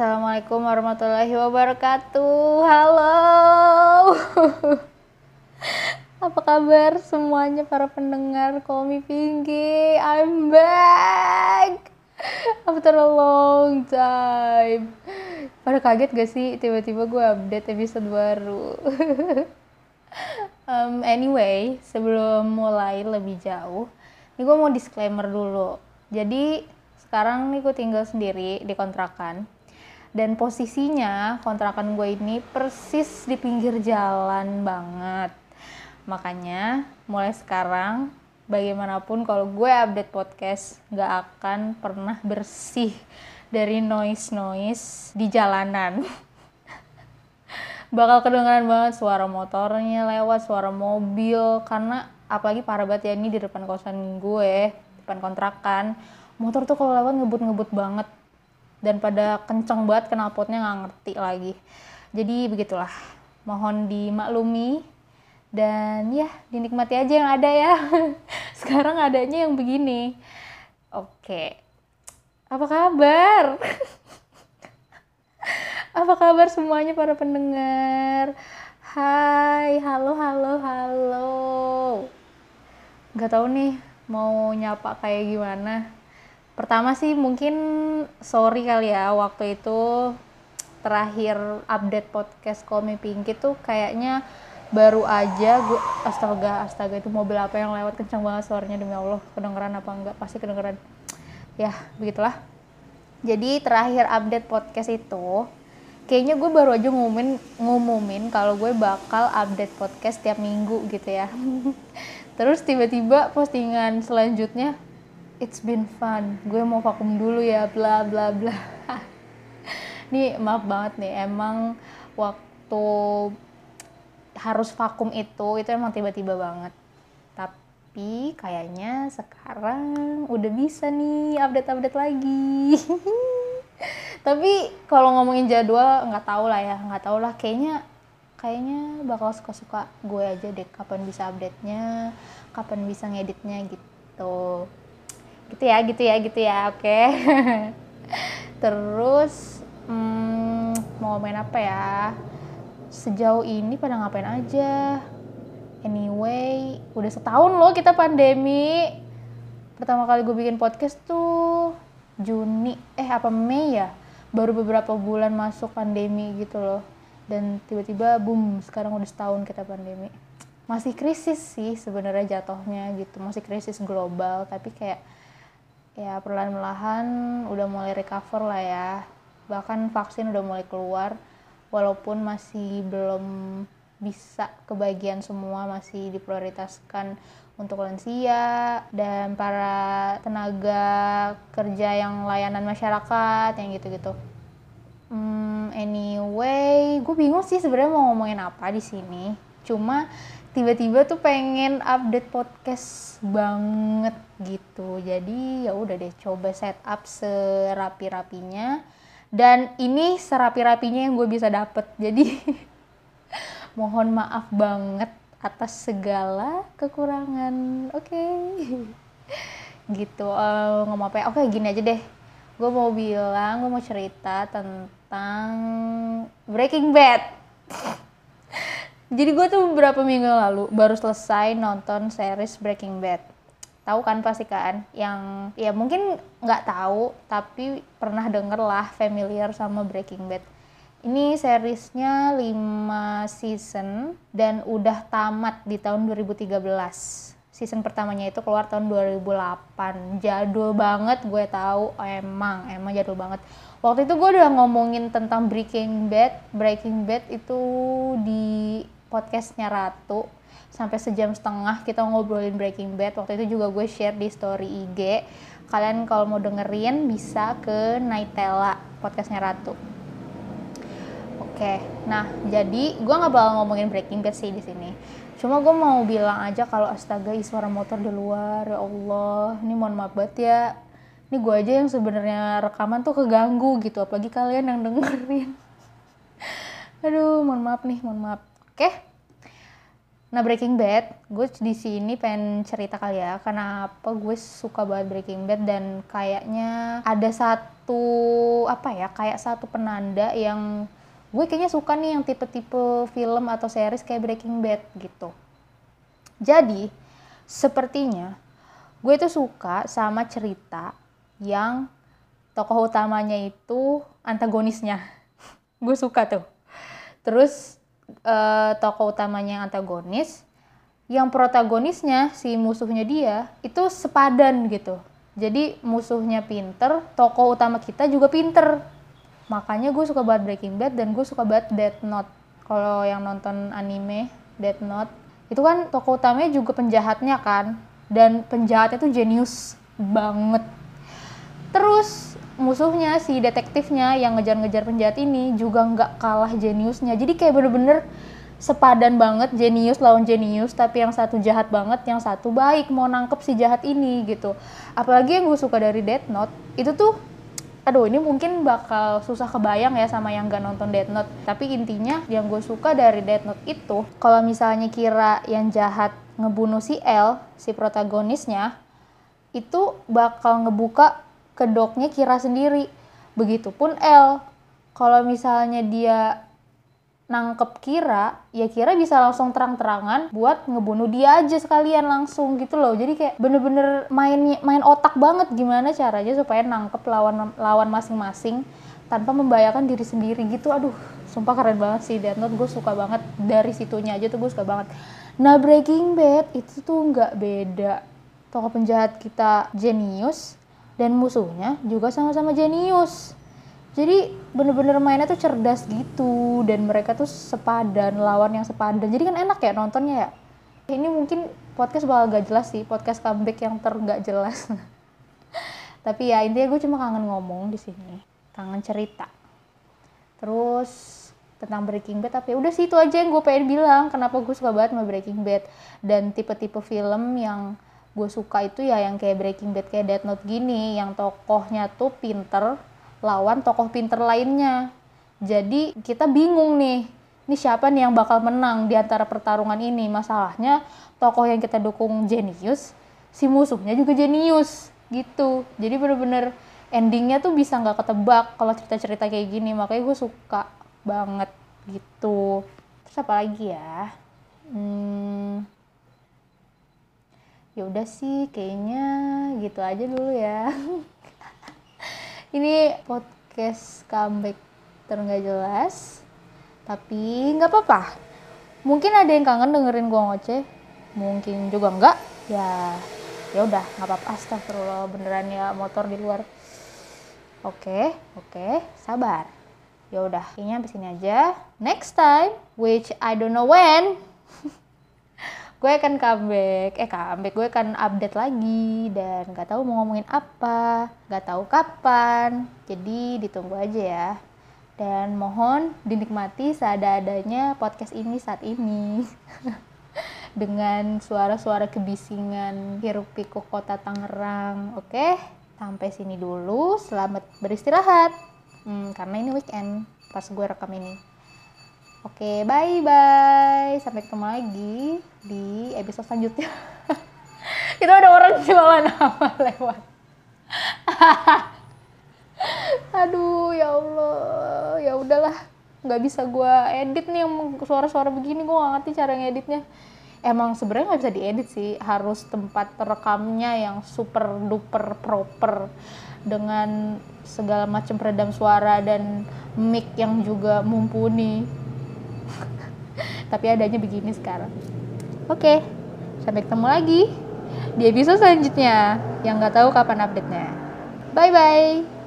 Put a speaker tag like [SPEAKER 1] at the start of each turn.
[SPEAKER 1] Assalamualaikum warahmatullahi wabarakatuh. Halo. Apa kabar semuanya para pendengar Komi Pinky? I'm back after a long time. Pada kaget gak sih tiba-tiba gue update episode baru? um, anyway, sebelum mulai lebih jauh, ini gue mau disclaimer dulu. Jadi sekarang nih gue tinggal sendiri di kontrakan dan posisinya kontrakan gue ini persis di pinggir jalan banget. Makanya mulai sekarang bagaimanapun kalau gue update podcast gak akan pernah bersih dari noise noise di jalanan. Bakal kedengaran banget suara motornya lewat suara mobil karena apalagi parah banget ya ini di depan kosan gue depan kontrakan. Motor tuh kalau lewat ngebut-ngebut banget dan pada kenceng banget knalpotnya nggak ngerti lagi. Jadi begitulah. Mohon dimaklumi dan ya dinikmati aja yang ada ya. Sekarang adanya yang begini. Oke. Apa kabar? Apa kabar semuanya para pendengar? Hai halo halo halo. Nggak tahu nih mau nyapa kayak gimana pertama sih mungkin sorry kali ya waktu itu terakhir update podcast Komi Pinky tuh kayaknya baru aja gue astaga astaga itu mobil apa yang lewat kencang banget suaranya demi Allah kedengeran apa enggak? Pasti kedengeran. Ya begitulah. Jadi terakhir update podcast itu kayaknya gue baru aja ngumumin ngumumin kalau gue bakal update podcast tiap minggu gitu ya. Terus tiba-tiba postingan selanjutnya it's been fun. Gue mau vakum dulu ya bla bla bla. Nih maaf banget nih emang waktu harus vakum itu itu emang tiba-tiba banget. Tapi kayaknya sekarang udah bisa nih update-update lagi. Tapi kalau ngomongin jadwal nggak tahu lah ya nggak tahu lah. Kayaknya kayaknya bakal suka-suka gue aja deh kapan bisa update-nya kapan bisa ngeditnya gitu gitu ya gitu ya gitu ya oke. Terus hmm, mau main apa ya? Sejauh ini pada ngapain aja? Anyway udah setahun loh kita pandemi. Pertama kali gue bikin podcast tuh Juni eh apa Mei ya? Baru beberapa bulan masuk pandemi gitu loh. Dan tiba-tiba boom sekarang udah setahun kita pandemi. Masih krisis sih sebenarnya jatuhnya gitu. Masih krisis global tapi kayak ya perlahan-lahan udah mulai recover lah ya bahkan vaksin udah mulai keluar walaupun masih belum bisa kebagian semua masih diprioritaskan untuk lansia dan para tenaga kerja yang layanan masyarakat yang gitu-gitu. Hmm, anyway, gue bingung sih sebenarnya mau ngomongin apa di sini. Cuma tiba-tiba tuh pengen update podcast banget gitu. Jadi ya udah deh coba setup serapi-rapinya. Dan ini serapi-rapinya yang gue bisa dapet. Jadi mohon maaf banget atas segala kekurangan. Oke. Okay. gitu uh, ngomong apa ya? Oke okay, gini aja deh. Gue mau bilang gue mau cerita tentang Breaking Bad jadi gue tuh beberapa minggu lalu baru selesai nonton series Breaking Bad. Tahu kan pasti kan? Yang ya mungkin nggak tahu tapi pernah denger lah familiar sama Breaking Bad. Ini seriesnya 5 season dan udah tamat di tahun 2013 season pertamanya itu keluar tahun 2008 jadul banget gue tahu emang emang jadul banget. Waktu itu gue udah ngomongin tentang Breaking Bad Breaking Bad itu di podcastnya Ratu sampai sejam setengah kita ngobrolin Breaking Bad. Waktu itu juga gue share di story IG kalian kalau mau dengerin bisa ke Naitela podcastnya Ratu. Oke nah jadi gue nggak bakal ngomongin Breaking Bad sih di sini. Cuma gue mau bilang aja kalau astaga suara motor di luar ya Allah. Ini mohon maaf banget ya. Ini gue aja yang sebenarnya rekaman tuh keganggu gitu apalagi kalian yang dengerin. Aduh mohon maaf nih mohon maaf Oke. Nah Breaking Bad, gue di sini pengen cerita kali ya, kenapa gue suka banget Breaking Bad dan kayaknya ada satu apa ya kayak satu penanda yang gue kayaknya suka nih yang tipe-tipe film atau series kayak Breaking Bad gitu. Jadi sepertinya gue tuh suka sama cerita yang tokoh utamanya itu antagonisnya. gue suka tuh. Terus uh, tokoh utamanya yang antagonis, yang protagonisnya si musuhnya dia itu sepadan gitu. Jadi musuhnya pinter, tokoh utama kita juga pinter. Makanya gue suka banget Breaking Bad dan gue suka banget Death Note. Kalau yang nonton anime Death Note, itu kan tokoh utamanya juga penjahatnya kan. Dan penjahatnya tuh jenius banget. Terus musuhnya si detektifnya yang ngejar-ngejar penjahat ini juga nggak kalah jeniusnya. Jadi kayak bener-bener sepadan banget jenius lawan jenius tapi yang satu jahat banget yang satu baik mau nangkep si jahat ini gitu apalagi yang gue suka dari Death Note itu tuh aduh ini mungkin bakal susah kebayang ya sama yang gak nonton Death Note tapi intinya yang gue suka dari Death Note itu kalau misalnya kira yang jahat ngebunuh si L si protagonisnya itu bakal ngebuka kedoknya kira sendiri begitupun L kalau misalnya dia nangkep Kira, ya Kira bisa langsung terang-terangan buat ngebunuh dia aja sekalian langsung gitu loh. Jadi kayak bener-bener main main otak banget gimana caranya supaya nangkep lawan lawan masing-masing tanpa membahayakan diri sendiri gitu. Aduh, sumpah keren banget sih Death Note. Gue suka banget dari situnya aja tuh gue suka banget. Nah Breaking Bad itu tuh nggak beda. Tokoh penjahat kita jenius dan musuhnya juga sama-sama jenius. Jadi bener-bener mainnya tuh cerdas gitu. Dan mereka tuh sepadan lawan yang sepadan. Jadi kan enak ya nontonnya ya? Ini mungkin podcast bakal gak jelas sih podcast comeback yang ter gak jelas. Tapi ya intinya gue cuma kangen ngomong di sini. Kangen cerita. Terus tentang Breaking Bad tapi udah sih itu aja yang gue pengen bilang. Kenapa gue suka banget sama Breaking Bad. Dan tipe-tipe film yang gue suka itu ya yang kayak Breaking Bad kayak Death Note gini yang tokohnya tuh pinter lawan tokoh pinter lainnya. Jadi kita bingung nih, ini siapa nih yang bakal menang di antara pertarungan ini? Masalahnya tokoh yang kita dukung jenius, si musuhnya juga jenius gitu. Jadi bener-bener endingnya tuh bisa nggak ketebak kalau cerita-cerita kayak gini. Makanya gue suka banget gitu. Terus apa lagi ya? Hmm, ya udah sih kayaknya gitu aja dulu ya. ini podcast comeback ternggak jelas tapi nggak apa-apa. Mungkin ada yang kangen dengerin gua ngoceh mungkin juga enggak ya ya udah nggak apa-apa. Astagfirullah beneran ya motor di luar. Oke oke sabar. Ya udah kayaknya sampai sini aja. Next time which I don't know when gue akan comeback. Eh comeback. Gue akan update lagi. Dan nggak tahu mau ngomongin apa. Nggak tahu kapan. Jadi ditunggu aja ya. Dan mohon dinikmati seadanya podcast ini saat ini. Dengan suara-suara kebisingan hiruk pikuk kota Tangerang. Oke? Sampai sini dulu. Selamat beristirahat. Hmm, karena ini weekend. Pas gue rekam ini Oke, bye-bye. Sampai ketemu lagi di episode selanjutnya. Itu ada orang jualan nama lewat. Aduh, ya Allah. Ya udahlah. Nggak bisa gue edit nih yang suara-suara begini. Gue gak ngerti cara ngeditnya. Emang sebenarnya nggak bisa diedit sih. Harus tempat rekamnya yang super duper proper dengan segala macam peredam suara dan mic yang juga mumpuni tapi adanya begini sekarang. Oke sampai ketemu lagi di episode selanjutnya. Yang nggak tahu kapan update nya bye bye